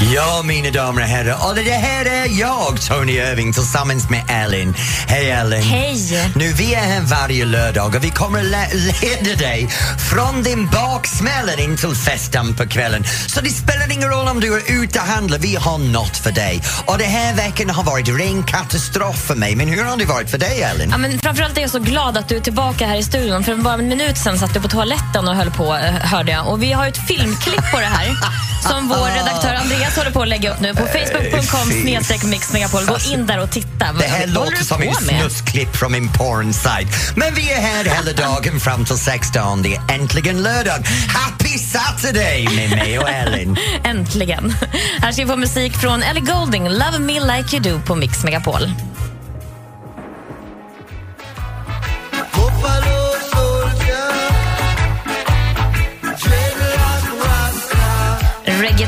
Ja, mina damer och herrar, och det här är jag, Tony Irving, tillsammans med Ellen. Hej Ellen! Hej! Nu, vi är här varje lördag och vi kommer le- leda dig från din baksmälla in till festen på kvällen. Så det spelar ingen roll om du är ute och handlar, vi har något för dig. Och den här veckan har varit ren katastrof för mig, men hur har det varit för dig Ellen? Ja, men framförallt är jag så glad att du är tillbaka här i studion. För bara en minut sen satt du på toaletten och höll på, eh, hörde jag. Och vi har ett filmklipp på det här som vår redaktör Andreas håller på att lägga upp nu på facebook.com snedstreck mixmegapol. Gå in där och titta. Det här Vad låter som med? snussklipp från min pornsajt. Men vi är här hela dagen fram till 16. Det är äntligen lördag. Happy Saturday med mig och Ellen. Äntligen. Här ska vi få musik från Ellie Goulding, Love Me Like You Do på Mix Megapol.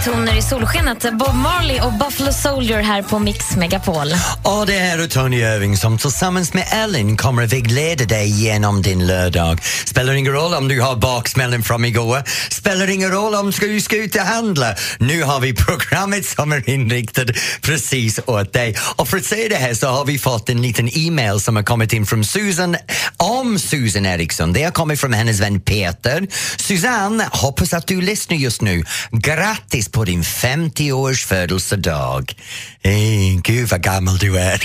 Toner i solskenet. Bob Marley och Buffalo Soldier här på Mix Megapol. Och det här är Tony Irving som tillsammans med Ellen kommer att vägleda dig genom din lördag. Spelar ingen roll om du har baksmällen från igår. Spelar ingen roll om du ska ut och handla. Nu har vi programmet som är inriktat precis åt dig. Och för att säga det här så har vi fått en liten e-mail som har kommit in från Susan om Susan Eriksson. Det har kommit från hennes vän Peter. Susanne, hoppas att du lyssnar just nu. Grattis på din 50-års födelsedag. Hey, gud vad gammal du är.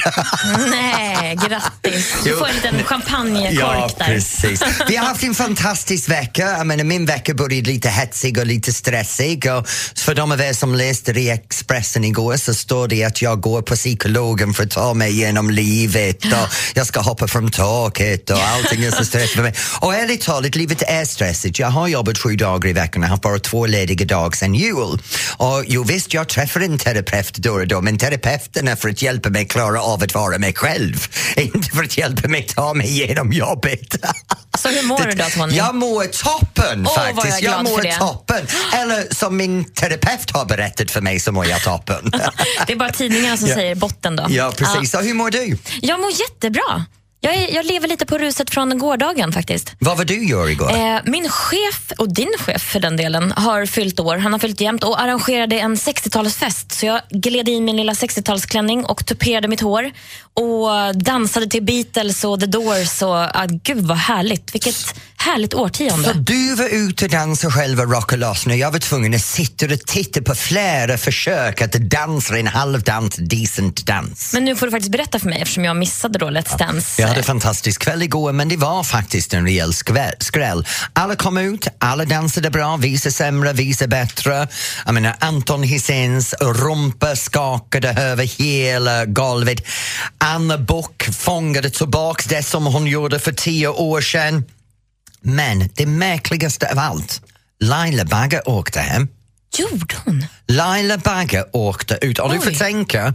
Nej, grattis. Du får en liten champagnekork Ja, där. precis. Vi har haft en fantastisk vecka. Jag menar, min vecka började lite hetsig och lite stressig. Och för de av er som läste i Expressen igår så står det att jag går på psykologen för att ta mig igenom livet och jag ska hoppa från taket och allting är så stressigt för mig. Och ärligt talat, livet är stressigt. Jag har jobbat sju dagar i veckan och haft bara två lediga dagar sedan jul. Och jo visst, jag träffar en terapeut då och då, men terapeuten är för att hjälpa mig klara av att vara mig själv. Inte för att hjälpa mig ta mig igenom jobbet. Så hur mår du då, Tony? Jag mår toppen jag faktiskt. är glad mår det. toppen. Eller som min terapeut har berättat för mig så mår jag toppen. Det är bara tidningarna som Ja. säger botten då. ja, precis. Så hur mår du? Jag mår jättebra. Jag, är, jag lever lite på ruset från gårdagen faktiskt. Vad var du gör igår? Eh, min chef, och din chef för den delen, har fyllt år. Han har fyllt jämnt och arrangerade en 60-talsfest. Så jag gled i min lilla 60-talsklänning och tuperade mitt hår och dansade till Beatles och The Doors. Och, ah, gud vad härligt. Vilket härligt årtionde. Så du var ute och dansade själv och rockade loss när jag var tvungen att sitta och titta på flera försök att dansa en halvdans, decent dans. Men nu får du faktiskt berätta för mig eftersom jag missade då Let's Dance. Jag hade en fantastisk kväll igår men det var faktiskt en rejäl skräll. Alla kom ut, alla dansade bra, vissa sämre, vissa bättre. Jag menar, Anton Hisens rumpa skakade över hela golvet. Anna Book fångade tillbaks det som hon gjorde för tio år sedan. Men det märkligaste av allt, Laila Bagge åkte hem. Gjorde hon? Laila Bagge åkte ut. Och du får tänka,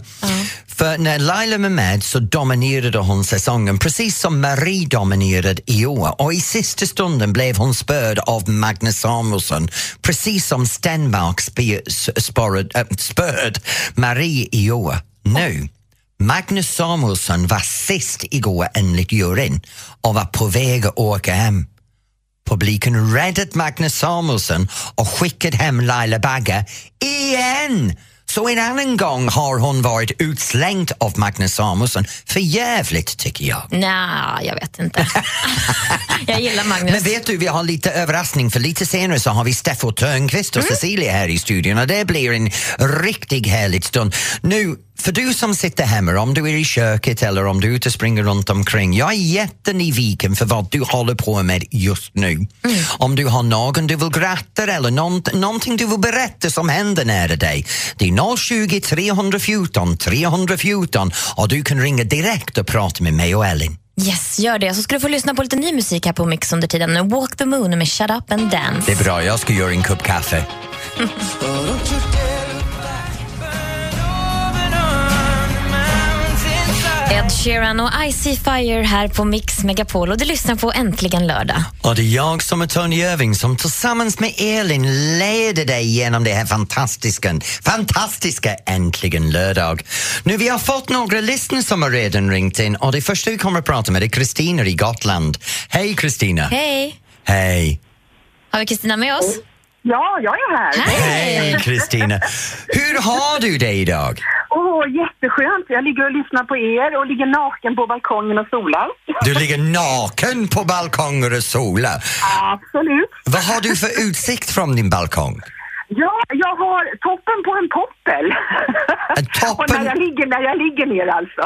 för när Laila var med så dominerade hon säsongen precis som Marie dominerade i år. Och i sista stunden blev hon spörd av Magnus Samuelsson precis som Stenmark äh, spörd Marie i år. Nu, Magnus Samuelsson var sist igår enligt juryn och var på väg att åka hem. Publiken räddat Magnus Samuelsson och skickat hem Laila Bagge igen. Så en annan gång har hon varit utslängd av Magnus Samuelsson. För jävligt tycker jag. Nej, jag vet inte. jag gillar Magnus. Men vet du, vi har lite överraskning för lite senare så har vi Steffo Törnqvist och Cecilia här i studion och det blir en riktigt härlig stund. Nu, för du som sitter hemma, om du är i köket eller om du är ute och springer runt omkring, jag är jättenyfiken för vad du håller på med just nu. Om du har någon du vill gratta eller någon, någonting du vill berätta som händer nära dig. Det är 020 314 314 och du kan ringa direkt och prata med mig och Ellen. Yes, gör det. Så ska du få lyssna på lite ny musik här på Mix under tiden. Walk the moon med Shut up and dance. Det är bra, jag ska göra en kopp kaffe. Ed Sheeran och I see fire här på Mix Megapol och du lyssnar på Äntligen lördag. Och det är jag som är Tony Irving som tillsammans med Elin leder dig genom det här fantastiska, fantastiska Äntligen lördag. Nu, vi har fått några lyssnare som har redan ringt in och det första vi kommer att prata med är Kristina i Gotland. Hej Kristina! Hej! Hej! Har vi Kristina med oss? Ja, jag är här. Hej Kristina! Hur har du det idag? Åh, jätteskönt. Jag ligger och lyssnar på er och ligger naken på balkongen och solar. Du ligger naken på balkongen och solar. Absolut. Vad har du för utsikt från din balkong? Ja, jag har toppen på en poppel. En toppen- och när jag, ligger, när jag ligger ner alltså.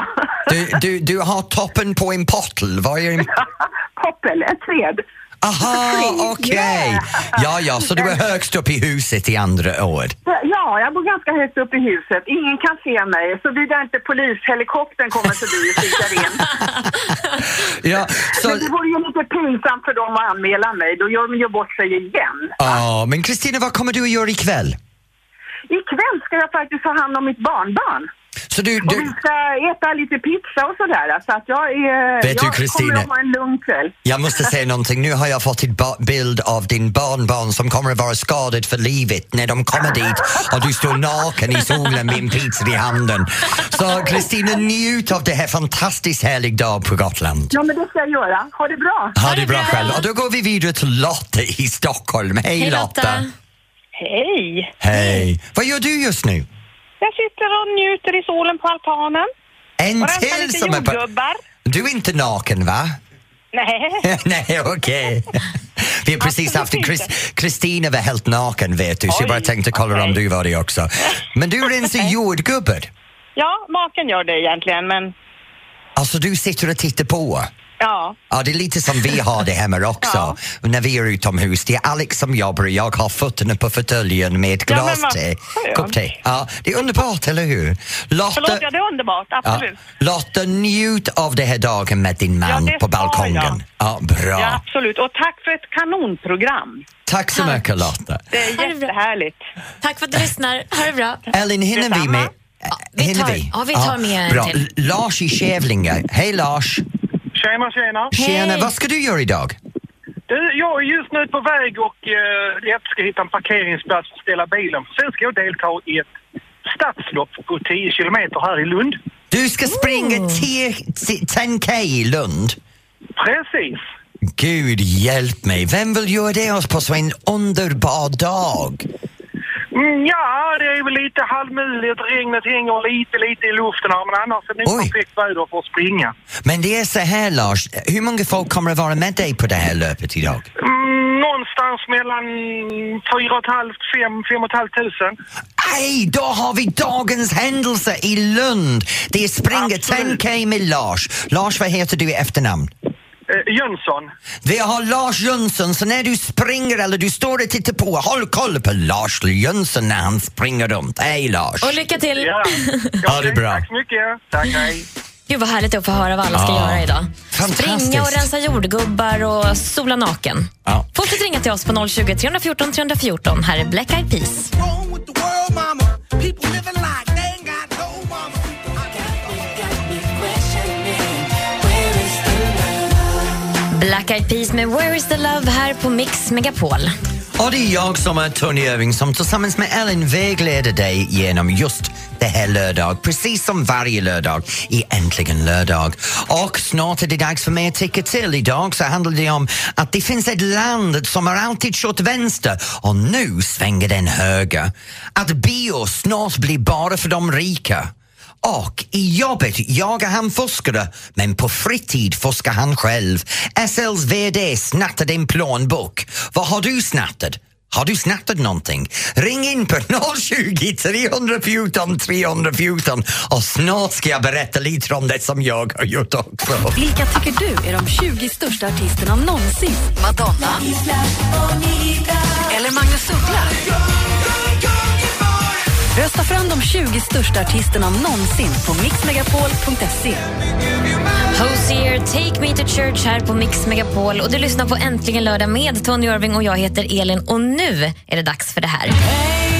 Du, du, du har toppen på en pottel. Vad är en... poppel, ett träd. Aha, okej. Yeah. Ja, ja, så du är högst upp i huset i andra år. Ja, jag bor ganska högt upp i huset. Ingen kan se mig, såvida inte polishelikoptern kommer förbi och kikar in. Ja, så... Men det vore ju lite pinsamt för dem att anmäla mig. Då gör de ju bort sig igen. Ja, men Kristina, vad kommer du att göra ikväll? Ikväll ska jag faktiskt ta hand om mitt barnbarn. Så du, Och vi du, ska äta lite pizza och sådär. Så att jag är... Vet du, jag Kristina? kommer att ha en lugn kväll. jag måste säga någonting. Nu har jag fått en bild av din barnbarn som kommer att vara skadad för livet när de kommer dit och du står naken i solen med en pizza i handen. Så Kristina, njut av det här fantastiskt härlig dag på Gotland. Ja, men det ska jag göra. Ha det bra. Ha det bra själv. Och då går vi vidare till Lotta i Stockholm. Hej, Hej Lotta! Lotta! Hej! Hej! Vad gör du just nu? Jag sitter och njuter i solen på altanen En och till lite som är jordgubbar. Du är inte naken, va? Nej, Nej, okej. Vi har precis haft en Kristina var helt naken vet du, så jag bara tänkte kolla om okej. du var det också. Men du rensar jordgubbar. ja, maken gör det egentligen, men Alltså du sitter och tittar på. Ja. Ja, det är lite som vi har det hemma också. När vi är utomhus, det är Alex som jobbar och jag har fötterna på fåtöljen med ett Ja, glas vad te. Kopp te. Ja, det är underbart, eller hur? Lotta, Förlåt, ja det är underbart, ja, absolut. Lotta, njut av det här dagen med din man Ja, på balkongen. Ja, bra. Ja, absolut. Och tack för ett kanonprogram. Tack så Tack. mycket Lotta. Det är jättehärligt. Tack för att du lyssnar. Ha det bra. Ellen, hinner vi Detsamma. med... Ja, vi tar- vi? ja, vi tar med en bra. till. Lars i Kävlinge. Hej Lars! Tjena, tjena. Tjena, Hej. vad ska du göra idag? Du, jag är just nu på väg och uh, jag ska hitta en parkeringsplats för att ställa bilen. Sen ska jag delta i ett stadslopp på 10 kilometer här i Lund. Du ska springa Oh. 10 10K i Lund. Precis. Gud hjälp mig, vem vill göra det på så en underbar dag? Mm, ja, det är väl lite halvmuligt. Regnet hänger lite, lite i luften här, men annars är det Oj. perfekt väder för att springa. Men det är så här Lars, hur många folk kommer att vara med dig på det här löpet idag? Mm, någonstans mellan 4 500 5 5 500. Aj, då har vi dagens händelse i Lund! Det är springa Absolut. 10K med Lars. Lars, vad heter du i efternamn? Eh, Jönsson. Vi har Lars Jönsson, så när du springer eller du står och tittar på, håll koll på Lars Jönsson när han springer runt. Hej Lars! Och lycka till! Ja. Ha det bra. Tack så mycket. Tack, hej. Gud vad härligt att få höra vad alla ska Ja. göra idag. Springa och rensa jordgubbar och sola naken. Ja. Fortsätt ringa till oss på 020 314 314. Här är Black Eyed Peas. Black Eyed Peas med Where is the love här på Mix Megapol. Och det är jag som är Tony Irving som tillsammans med Ellen vägleder dig genom just det här lördag, precis som varje lördag i Äntligen lördag. Och snart är det dags för mig att tycka till. Idag så handlar det om att det finns ett land som har alltid kört vänster och nu svänger den höger. Att bio snart blir bara för de rika. Och i jobbet jagar han fuskare, men på fritid fuskar han själv. SLs VD snattade en plånbok. Vad har du snattat? Har du snattat någonting? Ring in på 020 314 314 och snart ska jag berätta lite om det som jag har gjort också. Vilka tycker du är de 20 största artisterna någonsin? Madonna? Eller Magnus Uggla? Rösta fram de 20 största artisterna någonsin på mixmegapol.se. Hosier, Take Me To Church här på Mix Megapol. Och Du lyssnar på Äntligen lördag med Tony Irving och jag heter Elin. Och nu är det dags för det här. Hey!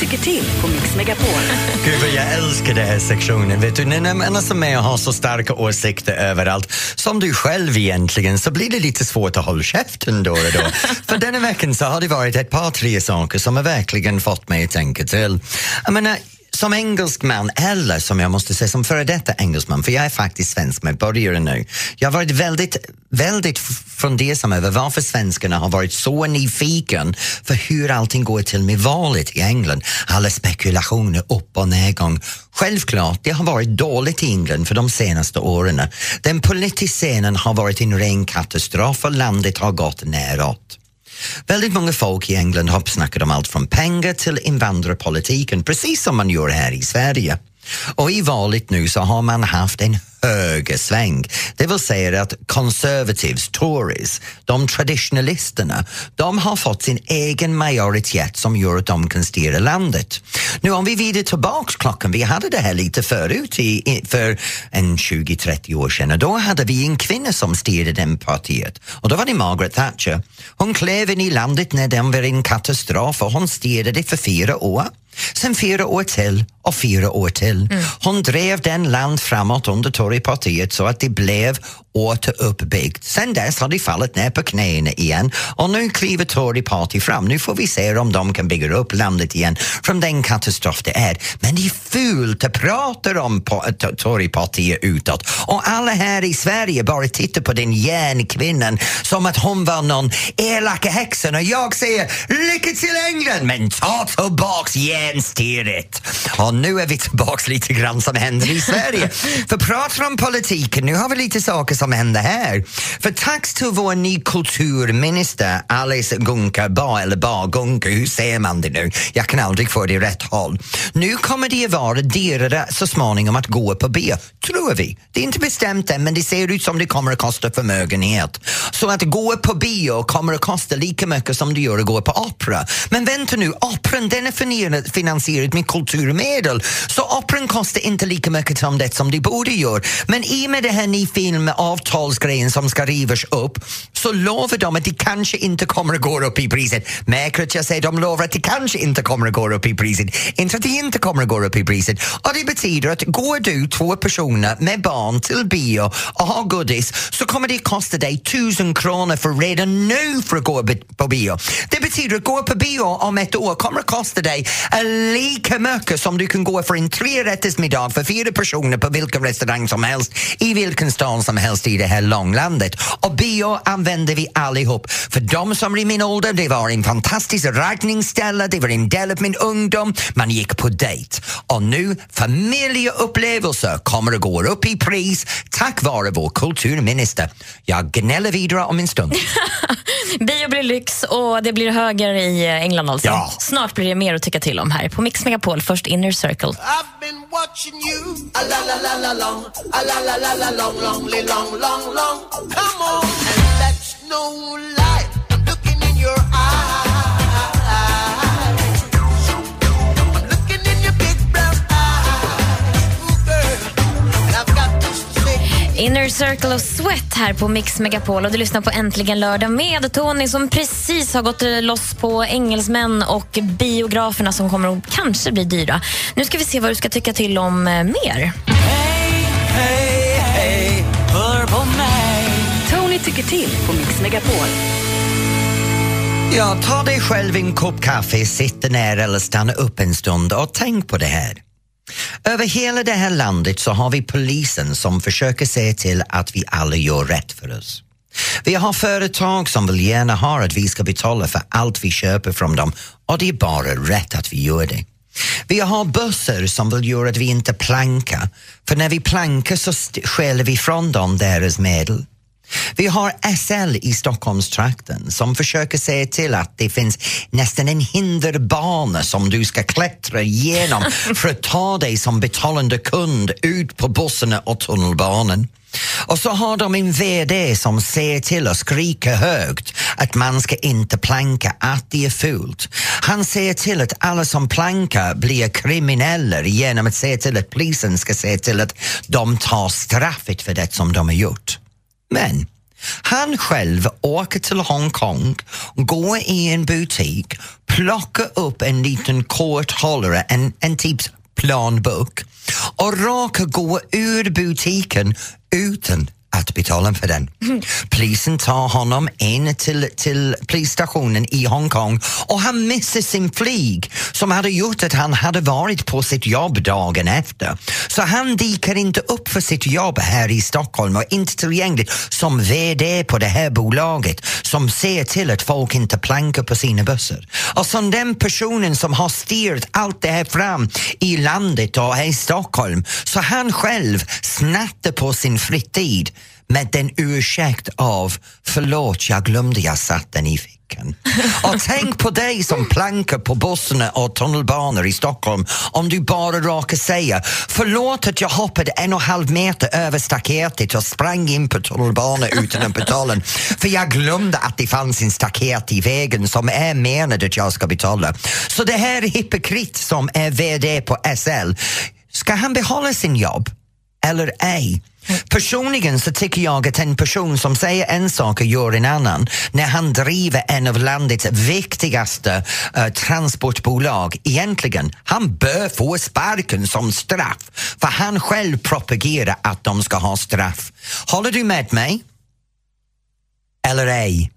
Tycker till på Mix Megapol. Gud vad jag älskar den här sektionen. Vet du, när man med och har så starka åsikter överallt, som du själv egentligen, så blir det lite svårt att hålla käften då och då. För denna veckan så har det varit ett par, tre saker som har verkligen fått mig att tänka till. Jag menar, som engelsman, eller som jag måste säga som före detta engelsman, för jag är faktiskt svensk medborgare nu. Jag har varit väldigt, väldigt fundersam över varför svenskarna har varit så nyfiken för hur allting går till med valet i England. Alla spekulationer, upp och nedgång. Självklart, det har varit dåligt i England för de senaste åren. Den politiska scenen har varit en ren katastrof och landet har gått neråt. Väldigt många folk i England har snackat om allt från pengar till invandrarpolitiken, precis som man gör här i Sverige. Och i valet nu så har man haft en högersväng. Det vill säga att conservatives, tories, de traditionalisterna, de har fått sin egen majoritet som gör att de kan styra landet. Nu om vi vidare tillbaks klockan, vi hade det här lite förut, i, i, för en 20-30 år sedan och då hade vi en kvinna som styrde det partiet och då var det Margaret Thatcher. Hon klev in i landet när den var en katastrof och hon styrde det för fyra år. Sen fyra år till och fyra år till. Hon drev den land framåt under i partiet så att det blev återuppbyggt. Sen dess har de fallit ner på knäna igen och nu kliver Tory Party fram. Nu får vi se om de kan bygga upp landet igen från den katastrof det är. Men det är fult att prata om Tory Party utåt och alla här i Sverige bara tittar på den järnkvinnan som att hon var någon elaka häxan och jag säger lycka till England men ta tillbaks järnstyret. Och nu är vi tillbaks lite grann som händer i Sverige. För pratar om politiken, nu har vi lite saker som händer här. För tack till vår ny kulturminister Alice Gunka Ba, eller Ba Gunka, hur säger man det nu? Jag kan aldrig få det i rätt håll. Nu kommer det att vara dyrare så småningom att gå på bio, tror vi. Det är inte bestämt än men det ser ut som det kommer att kosta förmögenhet. Så att gå på bio kommer att kosta lika mycket som det gör att gå på opera. Men vänta nu, operan den är finansierad med kulturmedel så operan kostar inte lika mycket som det som det borde göra. Men i och med det här ny filmen avtalsgrejen som ska rivas upp så lovar de att det kanske inte kommer att gå upp i priset. Märker att jag säger de lovar att det kanske inte kommer att gå upp i priset. Inte att det inte kommer att gå upp i priset. Och det betyder att går du två personer med barn till bio och har godis så kommer det kosta dig tusen kronor för redan nu för att gå på bio. Det betyder att gå på bio om ett år kommer att kosta dig lika mycket som du kan gå för en trerättersmiddag för fyra personer på vilken restaurang som helst i vilken stad som helst i det här långlandet. Och bio använder vi allihop. För de som är i min ålder, det var en fantastisk raggningsställe, det var en del av min ungdom, man gick på dejt. Och nu, familjeupplevelser kommer att gå upp i pris tack vare vår kulturminister. Jag gnäller vidare om en stund. Bio blir lyx och det blir höger i England alltså. Ja. Snart blir det mer att tycka till om här på Mix Megapol. Först Inner Circle. I've been watching you a la la la la long, a la la la la long, longly long, long, long. Come on, and that's no lie. I'm looking in your eyes. Inner Circle of Sweat här på Mix Megapol och du lyssnar på Äntligen lördag med Tony som precis har gått loss på engelsmän och biograferna som kommer att kanske bli dyra. Nu ska vi se vad du ska tycka till om eh, mer. Tony tycker till på Mix Megapol. Ja, ta dig själv en kopp kaffe, sitta ner eller stanna upp en stund och tänk på det här. Över hela det här landet så har vi polisen som försöker se till att vi alla gör rätt för oss. Vi har företag som vill gärna ha att vi ska betala för allt vi köper från dem och det är bara rätt att vi gör det. Vi har bussar som vill göra att vi inte plankar, för när vi plankar så stjäl vi från dem deras medel. Vi har SL i Stockholmstrakten som försöker se till att det finns nästan en hinderbana som du ska klättra igenom för att ta dig som betalande kund ut på bussarna och tunnelbanan. Och så har de en VD som ser till att skrika högt att man ska inte planka, att det är fult. Han ser till att alla som plankar blir kriminella genom att se till att polisen ska se till att de tar straffet för det som de har gjort. Men Han själv åker till Hongkong, går i en butik, plockar upp en liten korthållare, en, en typ planbok och råkar gå ur butiken utan att betala för den. Polisen tar honom in till, till polisstationen i Hongkong och han missar sin flyg som hade gjort att han hade varit på sitt jobb dagen efter. Så han dyker inte upp för sitt jobb här i Stockholm och inte tillgängligt som VD på det här bolaget som ser till att folk inte plankar på sina bussar. Och som den personen som har styrt allt det här fram i landet och här i Stockholm så han själv snattar på sin fritid med den ursäkt av förlåt, jag glömde jag satt den i fickan. Och tänk på dig som plankar på bussarna och tunnelbanor i Stockholm om du bara råkar säga förlåt att jag hoppade en och en halv meter över staketet och sprang in på tunnelbanan utan att betala för jag glömde att det fanns en staket i vägen som är menad att jag ska betala. Så det här hypokrit som är VD på SL, ska han behålla sin jobb eller ej? Personligen så tycker jag att en person som säger en sak och gör en annan när han driver en av landets viktigaste uh, transportbolag, egentligen, han bör få sparken som straff för han själv propagerar att de ska ha straff. Håller du med mig? Eller ej?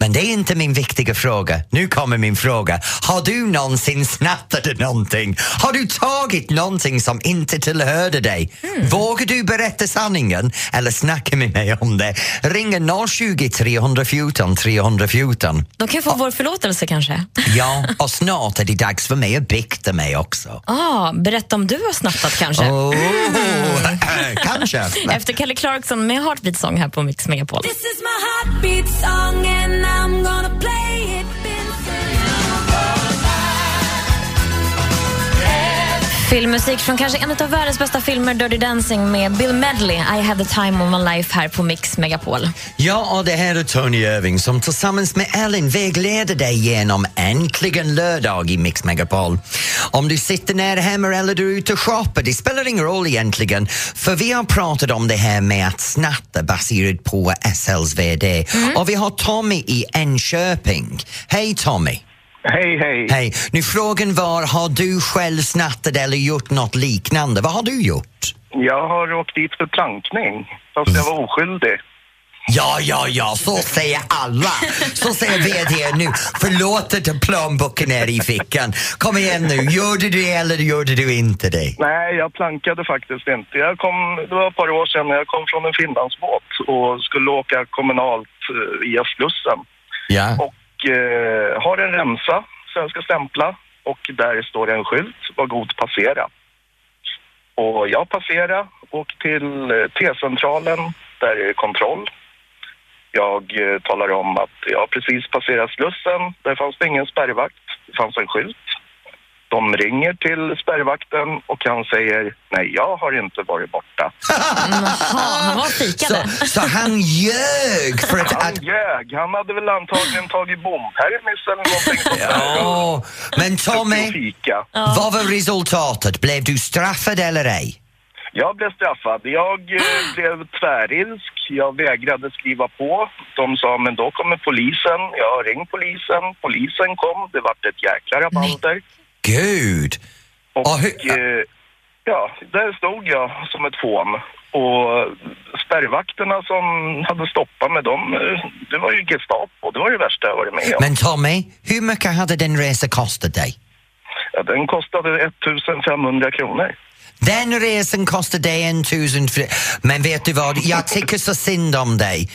Men det är inte min viktiga fråga. Nu kommer min fråga. Har du någonsin snattat någonting? Har du tagit någonting som inte tillhörde dig? Vågar du berätta sanningen eller snacka med mig om det? Ringa 020 314 314. De kan få vår förlåtelse kanske. Ja, och snart är det dags för mig att bikta mig också. Ah, berätta om du har snattat kanske. Oh, kanske. Efter Kelly Clarkson med Heartbeat Song här på Mix Megapol. This is my heartbeat song and I'm gonna play Filmmusik från kanske en av världens bästa filmer, Dirty Dancing med Bill Medley. I have the time of my life här på Mix Megapol. Ja, och det här är Tony Irving som tillsammans med Ellen vägleder dig genom Äntligen lördag i Mix Megapol. Om du sitter nära hemma eller du är ute och shoppar, det spelar ingen roll egentligen för vi har pratat om det här med att snatta baserat på SLs VD och vi har Tommy i Enköping. Hej Tommy! Hej, hej. Hej! Nu frågan var, har du själv snattat eller gjort något liknande? Vad har du gjort? Jag har åkt dit för plankning, fast jag var oskyldig. Ja, ja, ja, så säger alla. Så säger VD nu. Förlåt att plånboken är i fickan. Kom igen nu, gjorde du det eller gjorde du inte det? Nej, jag plankade faktiskt inte. Jag kom, det var ett par år sedan, jag kom från en Finlandsbåt och skulle åka kommunalt eh, via Slussen. Ja. Och eh, har en remsa så jag ska stämpla och där står det en skylt, var god passera. Och jag passerar, åker till eh, T-centralen, där är det kontroll. Jag eh, talar om att jag precis passerat Slussen, där fanns det ingen spärrvakt, det fanns en skylt. De ringer till spärrvakten och han säger nej, jag har inte varit borta. Jaha, han var fikade. Så, så han ljög för att... Han ljög. Han hade väl antagligen tagit bompermis eller någonting sånt där. ja, men Tommy, fika. vad var resultatet? Blev du straffad eller ej? Jag blev straffad. Jag eh, blev tvärilsk. Jag vägrade skriva på. De sa, men då kommer polisen. Jag har ringt polisen. Polisen kom. Det vart ett jäkla rabalder. Gud! Och hur- eh, ja, där stod jag som ett fån. Och spärrvakterna som hade stoppat mig, de, eh, det var ju Gestapo. Det var det värsta jag varit med om. Men Tommy, hur mycket hade den resan kostat dig? Ja, den kostade 1500 kronor. Den resan kostade dig en tusen... fr- Men vet du vad, jag tycker så synd om dig.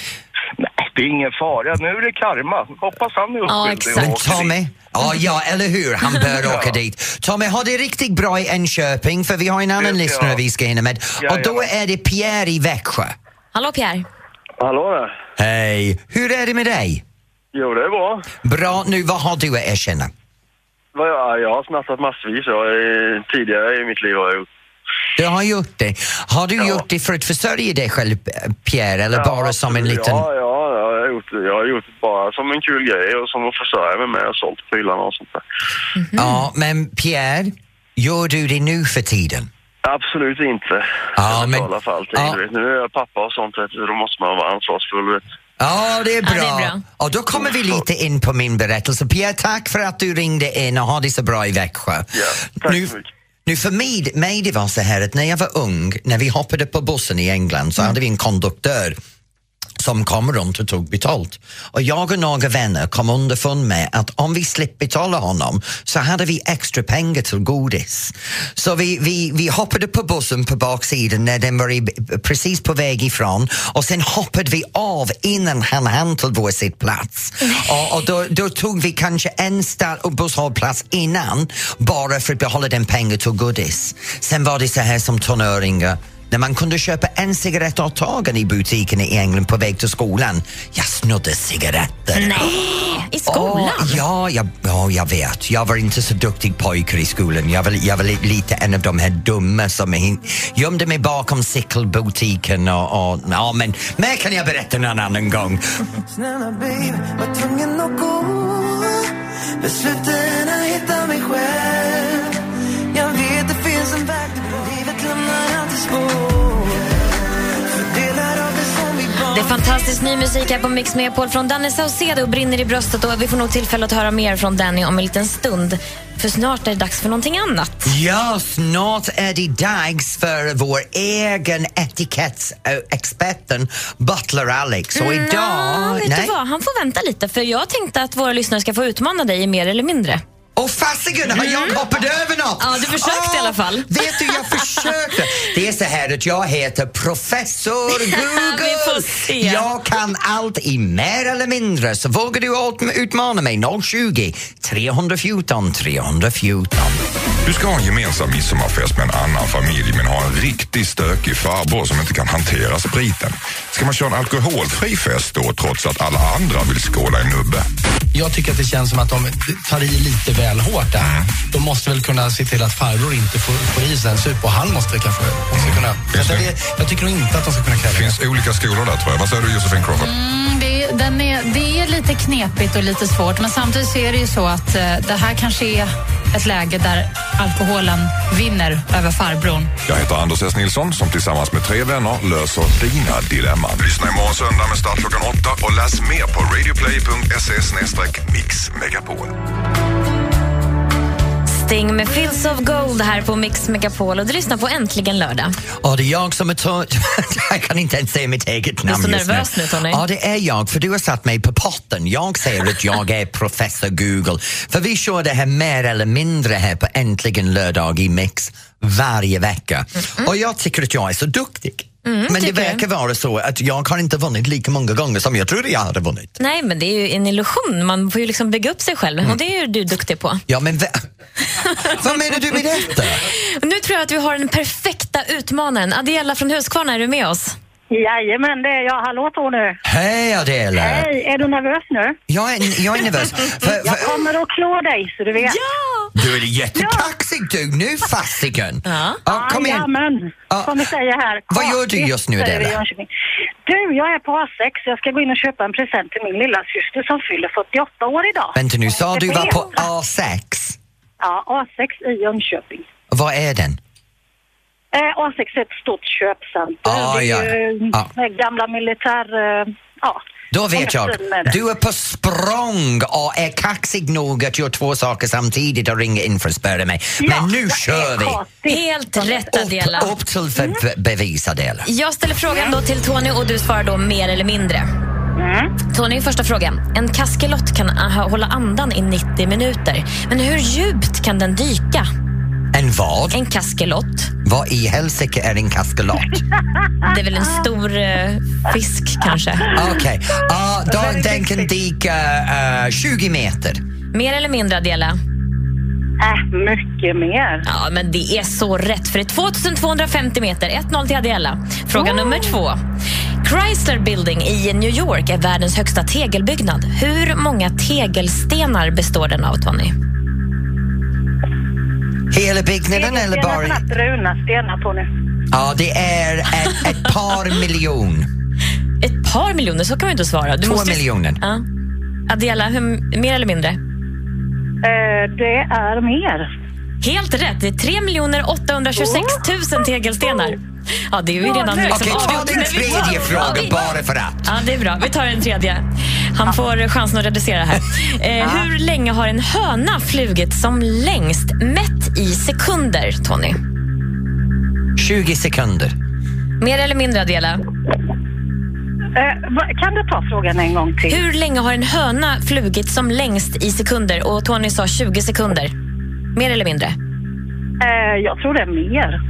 Det är ingen fara. Nu är det karma. Hoppas han är Ja, oskyldig. exakt. och åker dit. Tommy, ja, ja eller hur, han bör åka dit. Tommy, ha det riktigt bra i Enköping för vi har en annan Ja. lyssnare vi ska hinna med. Och då Jajamän. är det Pierre i Växjö. Hallå Pierre. Hallå där. Hej, hur är det med dig? Jo, det är bra. Bra, nu vad har du att erkänna? Vad Jag, jag har snattat massvis. Jag, eh, tidigare i mitt liv har jag gjort. Du har gjort det. Har du Ja. gjort det för att försörja dig själv, Pierre, eller bara som en liten... Ja, ja, ja, gjort. Jag har gjort det bara som en kul grej och som att försörja mig med. Har sålt prylarna och sånt där. Ja, men Pierre, gör du det nu för tiden? Absolut inte. Ja, jag men- för allting. ja. Vet, nu är jag pappa och sånt, då måste man vara ansvarsfull. Vet. Ja, det är bra. Ja, det är bra. Och då kommer vi lite in på min berättelse. Pierre, tack för att du ringde in och ha det så bra i Växjö. nu, nu för mig, mig det var så här att när jag var ung, när vi hoppade på bussen i England så hade vi en konduktör som kom runt och tog betalt. Och jag och några vänner kom underfund med att om vi slapp betala honom så hade vi extra pengar till godis. Så vi, vi, vi hoppade på bussen på baksidan när den var i, precis på väg ifrån och sen hoppade vi av innan han hann till vår sittplats. Och, och då, då tog vi kanske en busshållplats innan bara för att behålla den pengar till godis. Sen var det så här som tonåringar när man kunde köpa en cigarett åt taget i butiken i England på väg till skolan. Jag snodde cigaretter. Nej, i skolan? Åh, ja, jag, ja, jag vet. Jag var inte så duktig pojke i skolan. Jag var, jag var li- lite en av de här dumma som gömde mig bakom cykelbutiken och, och ja, men mer kan jag berätta någon annan gång. Snälla babe, var tvungen att gå Besluten att hitta mig själv det är fantastisk ny musik här på Mix Megapol från Danny Saucedo brinner i bröstet och vi får nog tillfälle att höra mer från Danny om en liten stund. För snart är det dags för någonting annat. Ja, snart är det dags för vår egen etikettsexperten Butler Alex. Och idag... Nå, vet nej. du vad? Han får vänta lite för jag tänkte att våra lyssnare ska få utmana dig mer eller mindre. Och fasiken har jag hoppat över något! Mm. Ja, du försökte i alla fall. Vet du, jag försökte. Det är så här att jag heter professor Google. Vi får se. Jag kan allt i mer eller mindre. Så vågar du ut- utmana mig? 020 314 314. Du ska ha en gemensam midsommarfest med en annan familj men har en riktigt stökig farbror som inte kan hantera spriten. Ska man köra en alkoholfri fest då trots att alla andra vill skåla i nubbe? Jag tycker att det känns som att de tar i lite väl hårt där. De måste väl kunna se till att farbror inte får, får i sig en sup och han måste kanske också kunna... Så det, jag tycker nog inte att de ska kunna kräva Det finns olika skolor där tror jag. Vad säger du Josefin Crawford? Mm, det, är- den är, det är lite knepigt och lite svårt men samtidigt så är det ju så att eh, det här kanske är ett läge där alkoholen vinner över farbrorn. Jag heter Anders S. Nilsson som tillsammans med tre vänner löser dina dilemman. Lyssna imorgon söndag med start klockan åtta och läs mer på radioplay.se mixmegapol. Sting med Fields of Gold här på Mix Megapol och du lyssnar på Äntligen lördag. Och det är jag som är to- Jag kan inte ens säga mitt eget namn så just nervös nu, Tony. Ja, det är jag, för du har satt mig på potten. Jag säger att jag är professor Google. För vi kör det här mer eller mindre här på Äntligen lördag i Mix varje vecka. Och jag tycker att jag är så duktig. Mm, Men det verkar vara så att jag har inte vunnit lika många gånger som jag trodde jag hade vunnit. Nej, men det är ju en illusion. Man får ju liksom bygga upp sig själv och det är ju du duktig på. Ja, men vad menar du med detta? Nu tror jag att vi har den perfekta utmanaren. Adela från Huskvarna, är du med oss? Jajamän, det är jag. Hallå Tony! Hej Adela! Hej, är du nervös nu? Jag är, jag är nervös. För, Jag för, kommer att klå dig så du vet. du är jättekaxig du, nu fasiken! Ja. kom igen. Jajamän, som vi säger här. Vad gör du just nu, Adela? Du, jag är på A6. Jag ska gå in och köpa en present till min lilla syster som fyller 48 år idag. Vänta nu, sa du var på A6? Ja, A6 i Jönköping. Vad är den? Eh, A6 är ett stort köpcenter. Ah, det ja. är ju Ah. gamla militär... Eh, ja. Då vet jag. Du är på språng och är kaxig nog att göra två saker samtidigt och ringa in för att spöra mig. Men nu kör vi! Helt rätt, Adela. Upp, upp till för be- bevis, Adela. Jag ställer frågan då till Tony och du svarar då mer eller mindre. Tony, första frågan. En kaskelott kan hålla andan i 90 minuter. Men hur djupt kan den dyka? En vad? En kaskelott. Vad i helsike är en kaskelot? Det är väl en stor eh, fisk kanske? Okej, Ah, då den kan dyka eh, 20 meter. Mer eller mindre, Adela? Äh, mycket mer. Ja, men det är så rätt, för det är 2250 meter. 1-0 till Adela. Fråga nummer två. Chrysler Building i New York är världens högsta tegelbyggnad. Hur många tegelstenar består den av, Tony? Hela byggnaden eller bara... såna bruna stenar på nu. Ja, det är ett, ett par miljon. Ett par miljoner, så kan man inte svara. Du Två måste... miljoner. Ja. Adela, hur, mer eller mindre? Eh, det är mer. Helt rätt. Det är 3 826 000 tegelstenar. Ja, det är ju redan liksom Okej, ta din vi tredje Ja, fråga vi- bara för att. Ja, det är bra. Vi tar en tredje. Han får chansen att reducera här. Eh, hur länge har en höna flugit som längst mätt i sekunder, Tony? 20 sekunder. Mer eller mindre, Adela? Eh, kan du ta frågan en gång till? Hur länge har en höna flugit som längst i sekunder? Och Tony sa 20 sekunder. Mer eller mindre? Eh, jag tror det är mer.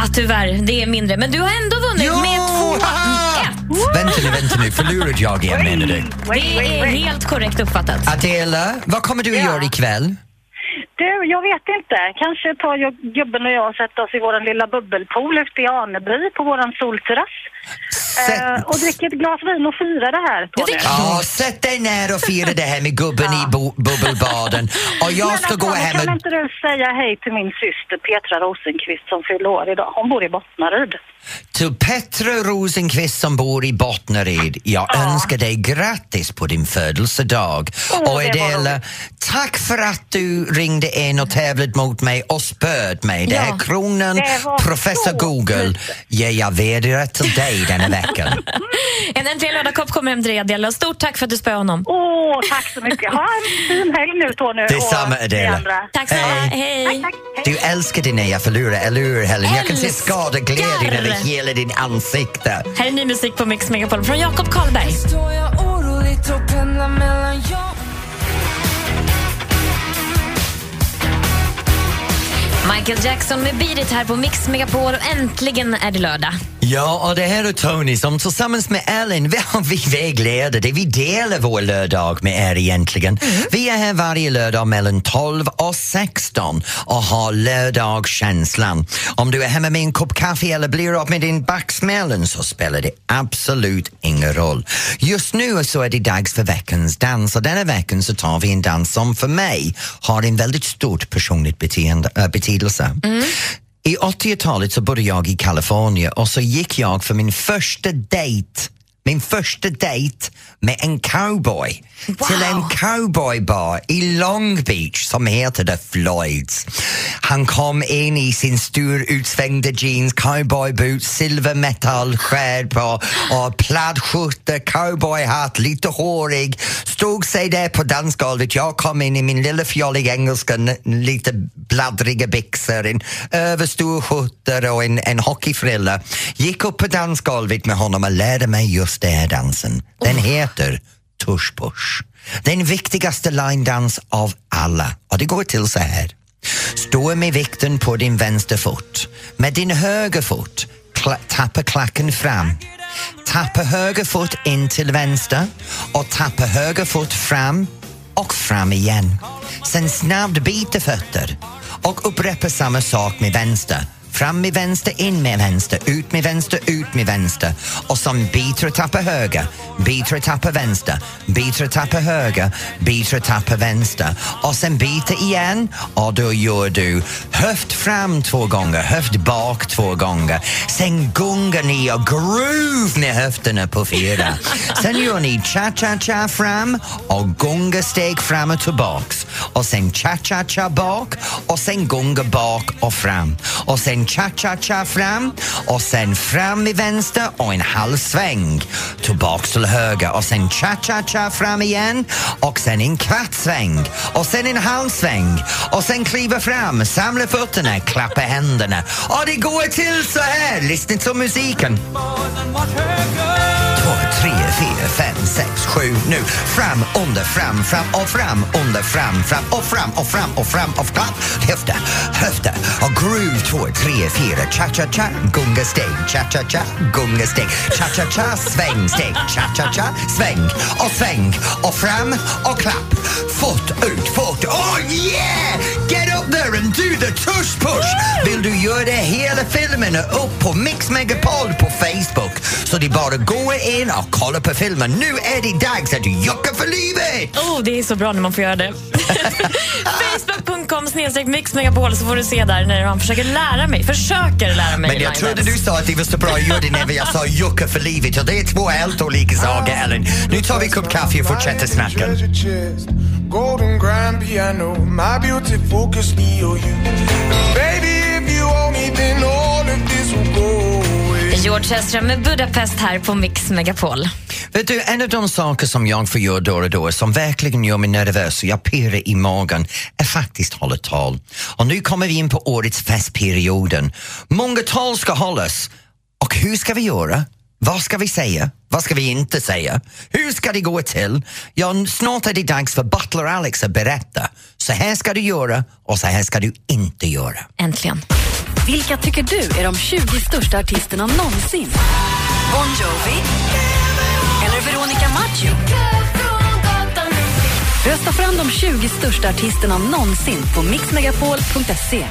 Ah, tyvärr, det är mindre. Men du har ändå vunnit med 2-1. Vänta nu, vänta nu. Förlorade jag igen menar du? Det är helt korrekt uppfattat. Adela, vad kommer du att göra ikväll? Du, jag vet inte. Kanske tar jag, gubben och jag och sätter oss i vår lilla bubbelpool ute i Aneby på vår solterrass. Eh, och dricker ett glas vin och firar det här. Tony. Ja, sätt dig ner och fira det här med gubben i bo- bubbelbaden. Och jag Men ska gå Antonija, hem Kan och... inte du säga hej till min syster Petra Rosenqvist som fyller år idag? Hon bor i Bottnaryd. Till Petra Rosenqvist som bor i Bottnaryd, jag önskar dig grattis på din födelsedag. Åh, och det Adela, tack för att du ringde in och tävlade mot mig och spöd mig. Det Ja, är kronan, det professor Google, ger jag vidare till dig denna veckan. En Äntligen lördag-kopp kommer hem till dig, Adela. Stort tack för att du spöade honom. Åh, tack så mycket. Ha en fin helg nu Tony. Detsamma, Adela. Tack snälla. Hej. Du älskade när jag förlorade, eller hur Helen? Jag kan se Älskar. skadeglädjen över hela din ansikte. Här är ny musik på Mix Megapol från Jakob Karlberg. Michael Jackson med Beat It här på Mix Megapol och äntligen är det lördag. Ja, och det här är Tony som tillsammans med Ellen, vi, vi vägleder det. Vi delar vår lördag med er egentligen. Vi är här varje lördag mellan 12 och 16 och har lördagskänslan. Om du är hemma med en kopp kaffe eller blir upp med din backsmällen så spelar det absolut ingen roll. Just nu så är det dags för veckans dans och denna veckan så tar vi en dans som för mig har en väldigt stort personligt beteende, äh, betydelse. I 80-talet så bodde jag i Kalifornien och så gick jag för min första dejt min första dejt med en cowboy till en cowboybar i Long Beach som heter The Floyds. Han kom in i sin stor utsvängda jeans, cowboyboots, silvermetallskärp och, och pladdskjorta, cowboyhatt, lite hårig. Stod sig där på dansgolvet. Jag kom in i min lilla fjolliga engelska, lite bladdriga byxor, en överstor skjorta och en, en hockeyfrilla. Gick upp på dansgolvet med honom och lärde mig just den här dansen. Den heter tush push. Den viktigaste line-dans av alla. Och det går till så här. Stå med vikten på din vänster fot. Med din höger fot kla- tappa klacken fram. Tappa höger fot in till vänster och tappa höger fot fram och fram igen. Sen snabbt byta fötter och upprepa samma sak med vänster. Fram med vänster, in med vänster, ut med vänster, ut med vänster. Och sen byter och tappar höger, byter och tappar vänster, byter och tappar höger, byter och tappar vänster. Och sen byter igen och då gör du höft fram två gånger, höft bak två gånger. Sen gungar ni och groove med höfterna på fyra. Sen gör ni cha-cha-cha fram och gunga steg fram och tillbaks. Och sen cha-cha-cha bak och sen gunga bak och fram. Och sen cha-cha-cha fram och sen fram i vänster och en halv sväng. Tillbaks till höger och sen cha-cha-cha fram igen och sen en kvart sväng och sen en halv sväng och sen kliva fram, samla fötterna, klappa händerna. Och det går till så här. Lyssna till musiken. Två, tre, fyra, fem, sex, sju, nu. Fram, under, fram, fram och fram, under, fram, fram och fram och fram och fram och klapp. Höfter, höfter och groove. Två, tre, fyra, cha-cha-cha, gunga steg, cha-cha-cha, gunga steg, cha-cha-cha, sväng, steg, cha-cha-cha, sväng och sväng och fram och klapp. Fort ut, fort. Oh du göra det hela filmen upp på Mix Megapol på Facebook så det är bara gå in och kolla på filmen. Nu är det dags att jucka för livet! Oh, det är så bra när man får göra det. Facebook.com snedstreck mixmegapol så får du se där när han försöker lära mig. Försöker lära mig Men jag trodde du sa att det var så bra att göra det när jag sa jucka för livet och det är två helt olika saker Ellen. Nu tar vi en kopp kaffe och fortsätter snacka. Golden grand piano, my beauty focus, me or you. Baby, George Ezra med Budapest här på Mix Megapol. Vet du, en av de saker som jag får göra då och då som verkligen gör mig nervös och jag pirrar i magen är faktiskt hålla tal. Och nu kommer vi in på årets festperioden. Många tal ska hållas. Och hur ska vi göra? Vad ska vi säga? Vad ska vi inte säga? Hur ska det gå till? Ja, snart är det dags för Butler Alex att berätta. Så här ska du göra och så här ska du inte göra. Äntligen. Vilka tycker du är de 20 största artisterna någonsin? Bon Jovi? Eller Veronica Maggio? Rösta fram de 20 största artisterna någonsin på mixmegapol.se.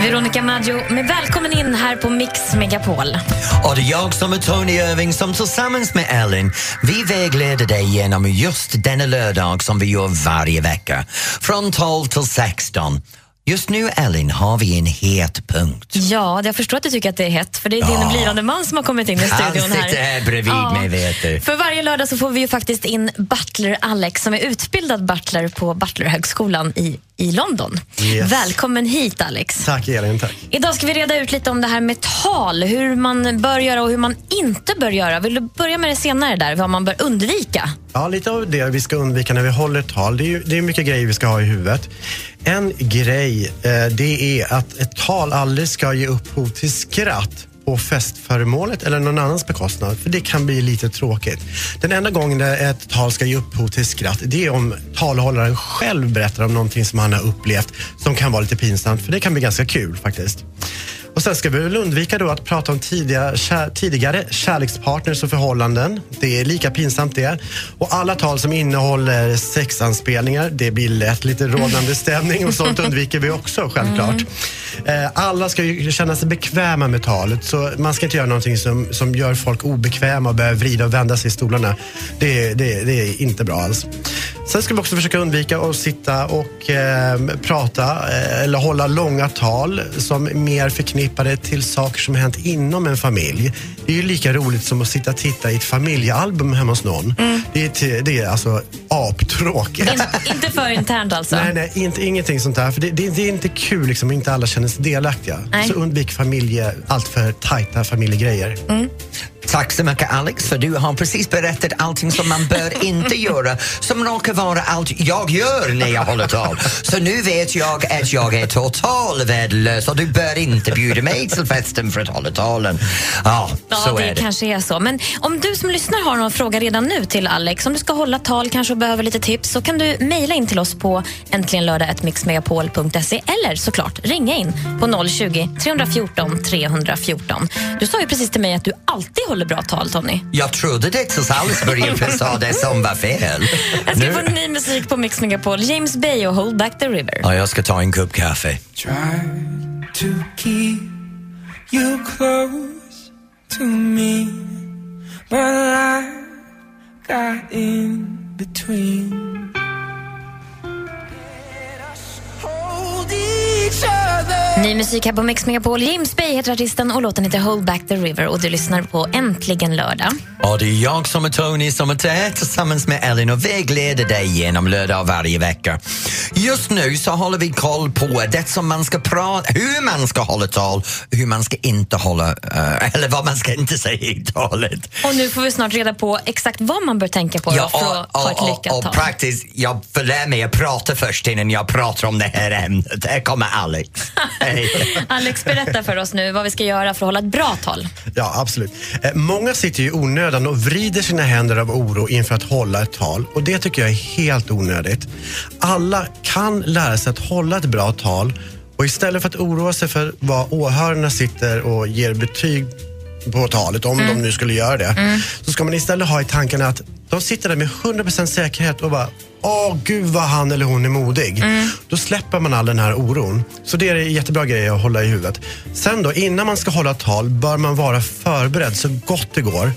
Veronica Maggio, med välkommen in här på Mix Megapol. Och det är jag som är Tony Irving som tillsammans med Ellen, vi vägleder dig genom just denna lördag som vi gör varje vecka. Från 12 till 16. Just nu, Ellen, har vi en het punkt. Ja, jag förstår att du tycker att det är hett, för det är din Ja. blivande man som har kommit in i Han studion här. sitter här bredvid Ja. mig, vet du. För varje lördag så får vi ju faktiskt in Butler Alex som är utbildad butler på Butlerhögskolan i, i London. Yes. Välkommen hit Alex. Tack Elin, tack. Idag ska vi reda ut lite om det här med tal, hur man bör göra och hur man inte bör göra. Vill du börja med det senare där, vad man bör undvika? Ja, lite av det vi ska undvika när vi håller tal. Det är, ju, det är mycket grejer vi ska ha i huvudet. En grej, eh, det är att ett tal aldrig ska ge upphov till skratt på festföremålet eller någon annans bekostnad, för det kan bli lite tråkigt. Den enda gången där ett tal ska ge upphov till skratt, det är om talhållaren själv berättar om någonting som han har upplevt som kan vara lite pinsamt, för det kan bli ganska kul faktiskt. Och sen ska vi väl undvika då att prata om tidiga, kär, tidigare kärlekspartners och förhållanden. Det är lika pinsamt det. Och alla tal som innehåller sexanspelningar, det blir lätt lite rådande stämning och sånt undviker vi också självklart. Eh, Alla ska ju känna sig bekväma med talet så man ska inte göra någonting som, som gör folk obekväma och börja vrida och vända sig i stolarna. Det, det, det är inte bra alls. Sen ska vi också försöka undvika att sitta och eh, prata eh, eller hålla långa tal som mer förknippade till saker som hänt inom en familj. Det är ju lika roligt som att sitta och titta i ett familjealbum hemma hos någon. Det, är, till- det är alltså aptråkigt. In, inte för internt alltså? Nej, nej, inte, ingenting sånt där. För det, det, det är inte kul liksom, om inte alla känner sig delaktiga. Nej. Så undvik familje, allt för tajta familjegrejer. Tack så mycket Alex för du har precis berättat allting som man bör inte göra som råkar vara allt jag gör när jag håller tal. Så nu vet jag att jag är totalt värdelös och du bör inte bjuda mig till festen för att hålla talen. Ja, Ja, så det, är det. kanske är så. Men om du som lyssnar har någon fråga redan nu till Alex, om du ska hålla tal kanske och behöver lite tips, så kan du mejla in till oss på äntligenlördag.mixmegapol.se eller såklart ringa in på 020 314 314. Du sa ju precis till mig att du alltid håller bra tal, Tony. Jag trodde det tills Alice började förstå det som var fel. Jag ska Nu- få ny musik på Mix Megapol. James Bay och Hold Back the River. Ja, jag ska ta en kopp kaffe. to keep you close to me, but I got in between. Ny musik här på Mix Megapol. James Bay heter artisten och låten heter Hold Back the River och du lyssnar på Äntligen lördag. Och det är jag som är Tony som är här tillsammans med Ellen och vägleder dig genom lördag varje vecka. Just nu så håller vi koll på det som man ska prata, hur man ska hålla tal, hur man ska inte hålla, eh, eller vad man ska inte säga i talet. Och nu får vi snart reda på exakt vad man bör tänka på då för att ha ett lyckat och, tal. praktiskt, jag får lära mig att prata först innan jag pratar om det här ämnet. Här kommer Alex. Alex, berätta för oss nu vad vi ska göra för att hålla ett bra tal. Ja, absolut. Eh, Många sitter ju i onödan och vrider sina händer av oro inför att hålla ett tal och det tycker jag är helt onödigt. Alla kan lära sig att hålla ett bra tal och istället för att oroa sig för vad åhörarna sitter och ger betyg på talet, om de nu skulle göra det, så ska man istället ha i tankarna att de sitter där med 100% säkerhet och bara Åh, gud vad han eller hon är modig. Då släpper man all den här oron. Så det är en jättebra grej att hålla i huvudet. Sen då, innan man ska hålla tal bör man vara förberedd så gott det går.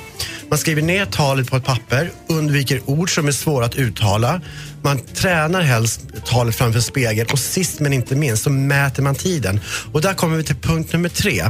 Man skriver ner talet på ett papper, undviker ord som är svåra att uttala. Man tränar helst talet framför spegeln och sist men inte minst så mäter man tiden. Och där kommer vi till punkt nummer tre.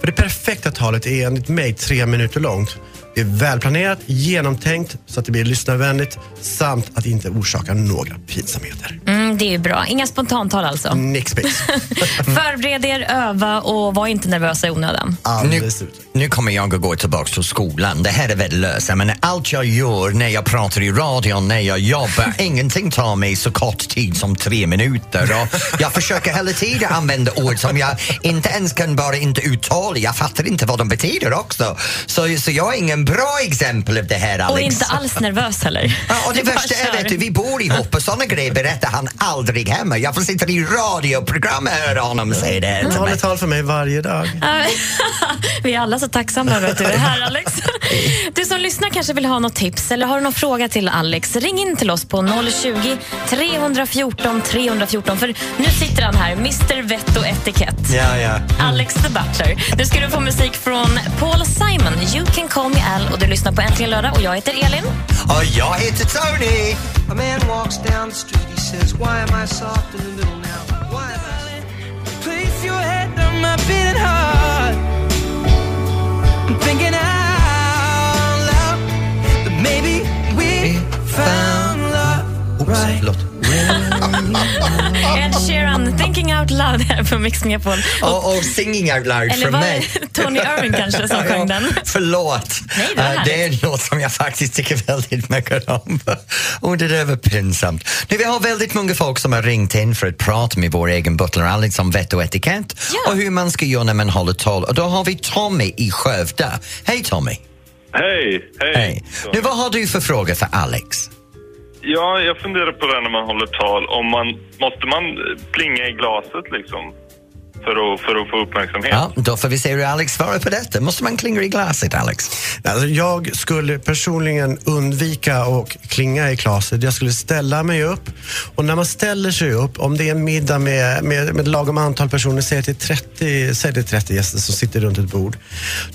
För det perfekta talet är enligt mig tre minuter långt. Det är välplanerat, genomtänkt så att det blir lyssnarvänligt samt att inte orsakar några pinsamheter. Mm, det är ju bra. Inga spontantal alltså. Nix. Förbered er, öva och var inte nervösa i onödan. Nu, nu kommer jag att gå tillbaka till skolan. Det här är värdelöst. Menar, allt jag gör när jag pratar i radion, när jag jobbar, ingenting tar mig så kort tid som tre minuter. Och jag försöker hela tiden använda ord som jag inte ens kan bara inte uttala. Jag fattar inte vad de betyder också. Så, så jag är ingen bra exempel av det här, Alex. Och inte alls nervös heller. Ja, och det Du värsta är vet du, vi bor ihop och sådana grejer berättar han aldrig hemma. Jag får sitta i radioprogram och höra honom säga det. Han håller tal för mig varje dag. Vi är alla så tacksamma över att du är här, Alex. Du som lyssnar kanske vill ha något tips eller har du någon fråga till Alex. Ring in till oss på 020 314 314. För nu sitter han här, Mr Vett och etikett. Ja, ja. Alex the Butler. Nu ska du få musik från Paul Simon, You can call me Al. Och du lyssnar på Äntligen lördag och jag heter Elin. Och jag heter Tony. A man walks down the street, he says, Why am I soft in the middle now? Why am I... Place your head on my beating heart. I'm thinking out loud that maybe we found love right. Ed Sheeran, Thinking Out Loud här på Mix Megapol. Och, och Singing Out Loud från mig. Tony Irving kanske som sjöng den? Förlåt. Nej, det Eh, det är en låt som jag faktiskt tycker väldigt mycket om. Och det där var pinsamt. Nu, vi har väldigt många folk som har ringt in för att prata med vår egen butler Alex om vett och etikett och hur man ska göra när man håller tal. Och då har vi Tommy i Skövde. Hej Tommy! Hej, hej. Nu, vad har du för fråga för Alex? Ja, jag funderar på det när man håller tal. Om man, måste man plinga i glaset liksom? För att, för att få uppmärksamhet? Ja, då får vi se hur Alex svarar på detta. Måste man klinga i glaset, Alex? Alltså, jag skulle personligen undvika att klinga i glaset. Jag skulle ställa mig upp. Och när man ställer sig upp, om det är en middag med, med, med lagom antal personer, säg att det är 30, säg det är 30 gäster som sitter runt ett bord.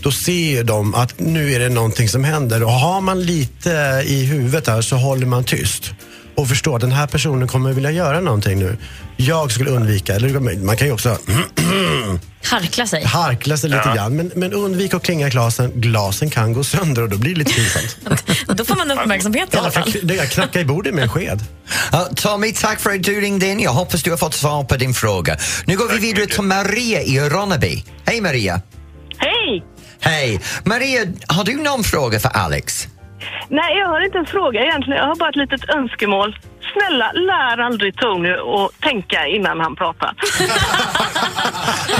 Då ser de att nu är det någonting som händer. Och har man lite i huvudet där så håller man tyst. Och förstår att den här personen kommer vilja göra någonting nu. Jag skulle undvika, eller man kan ju också Harkla sig. harkla sig lite Ja. grann. Men, men undvik att klinga glasen. Glasen kan gå sönder och då blir det lite pinsamt. Då får man uppmärksamhet i alla fall. Det är knacka i bordet med en sked. Ja, Tommy, tack för att du ringde in. Jag hoppas du har fått svar på din fråga. Nu går vi vidare till Maria i Ronneby. Hej Maria! Hej! Hej! Maria, har du någon fråga för Alex? Nej, jag har inte en fråga egentligen. Jag har bara ett litet önskemål. Snälla, lär aldrig Tony att tänka innan han pratar.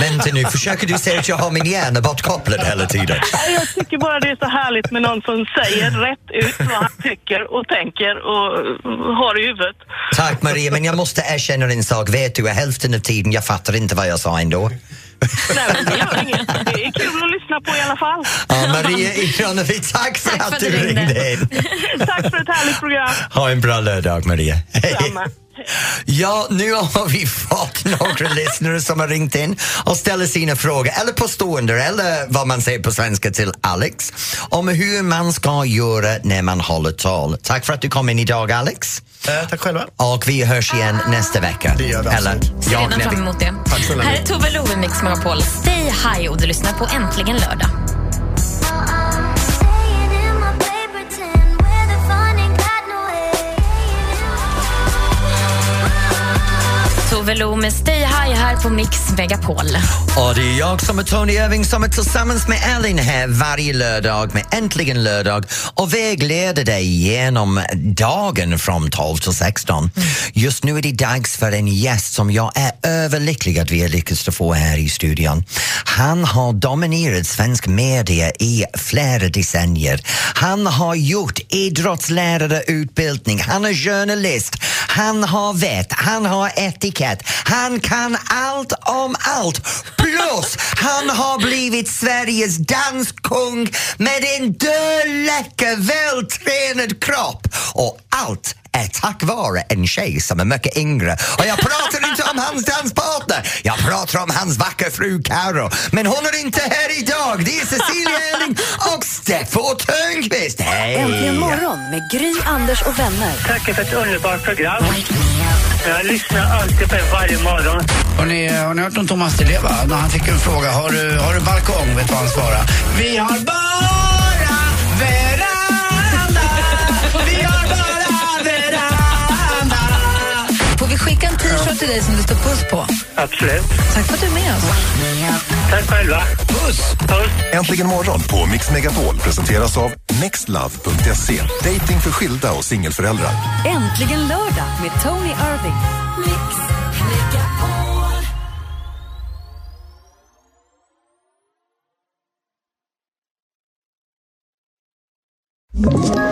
Vänta nu, försöker du säga att jag har min hjärna bortkopplad hela tiden? Jag tycker bara det är så härligt med någon som säger rätt ut vad han tycker och tänker och har i huvudet. Tack Maria, men jag måste erkänna en sak. Vet du, hälften av tiden jag fattar inte vad jag sa ändå. Nej, det gör inget. Det är kul att lyssna på i alla fall. Ja, Maria i Ronneby, tack för att du ringde in. Tack för ett härligt program. Ha en bra lördag Maria. Hej. Samma. Ja, nu har vi fått några lyssnare som har ringt in och ställer sina frågor, eller påståenden, eller vad man säger på svenska till Alex, om hur man ska göra när man håller tal. Tack för att du kom in idag, Alex. Eh, tack själva. Och vi hörs igen nästa vecka. Det gör vi Eller, Ser redan fram emot det. Tack. Här är Tove Lo i Mix Megapol. Stay high och du lyssnar på Äntligen lördag. Tove Lo med Stay High här på Mix Megapol. Och det är jag som är Tony Irving som är tillsammans med Elin här varje lördag med Äntligen lördag och vägleder dig genom dagen från 12 till 16. Just nu är det dags för en gäst som jag är överlycklig att vi har lyckats få här i studion. Han har dominerat svensk media i flera decennier. Han har gjort idrottslärarutbildning, han är journalist, han har vett, han har etikett, han kan allt om allt. Plus, han har blivit Sveriges danskung med en döläcker, vältränad kropp. Och allt är tack vare en tjej som är mycket yngre. Och jag pratar inte om hans danspartner, jag pratar om hans vackra fru Karo. Men hon är inte här idag. Det är Cecilia Elling och Steffo Törnqvist. Hej! Äntligen morgon med Gry, Anders och vänner. Tack för ett underbart program. Jag lyssnar alltid på er varje morgon. Har ni, har ni hört om Thomas Di Leva? När han fick en fråga, har du, har du balkong? Vet du vad han svarade? Vi har balkong! Dig som det står puss på. Absolut. Tack för att du är med oss. Tack själva. Puss! Puss! Äntligen morgon på Mix Megapol presenteras av nextlove.se. Dating för skilda och singelföräldrar. Äntligen lördag med Tony Irving. Ett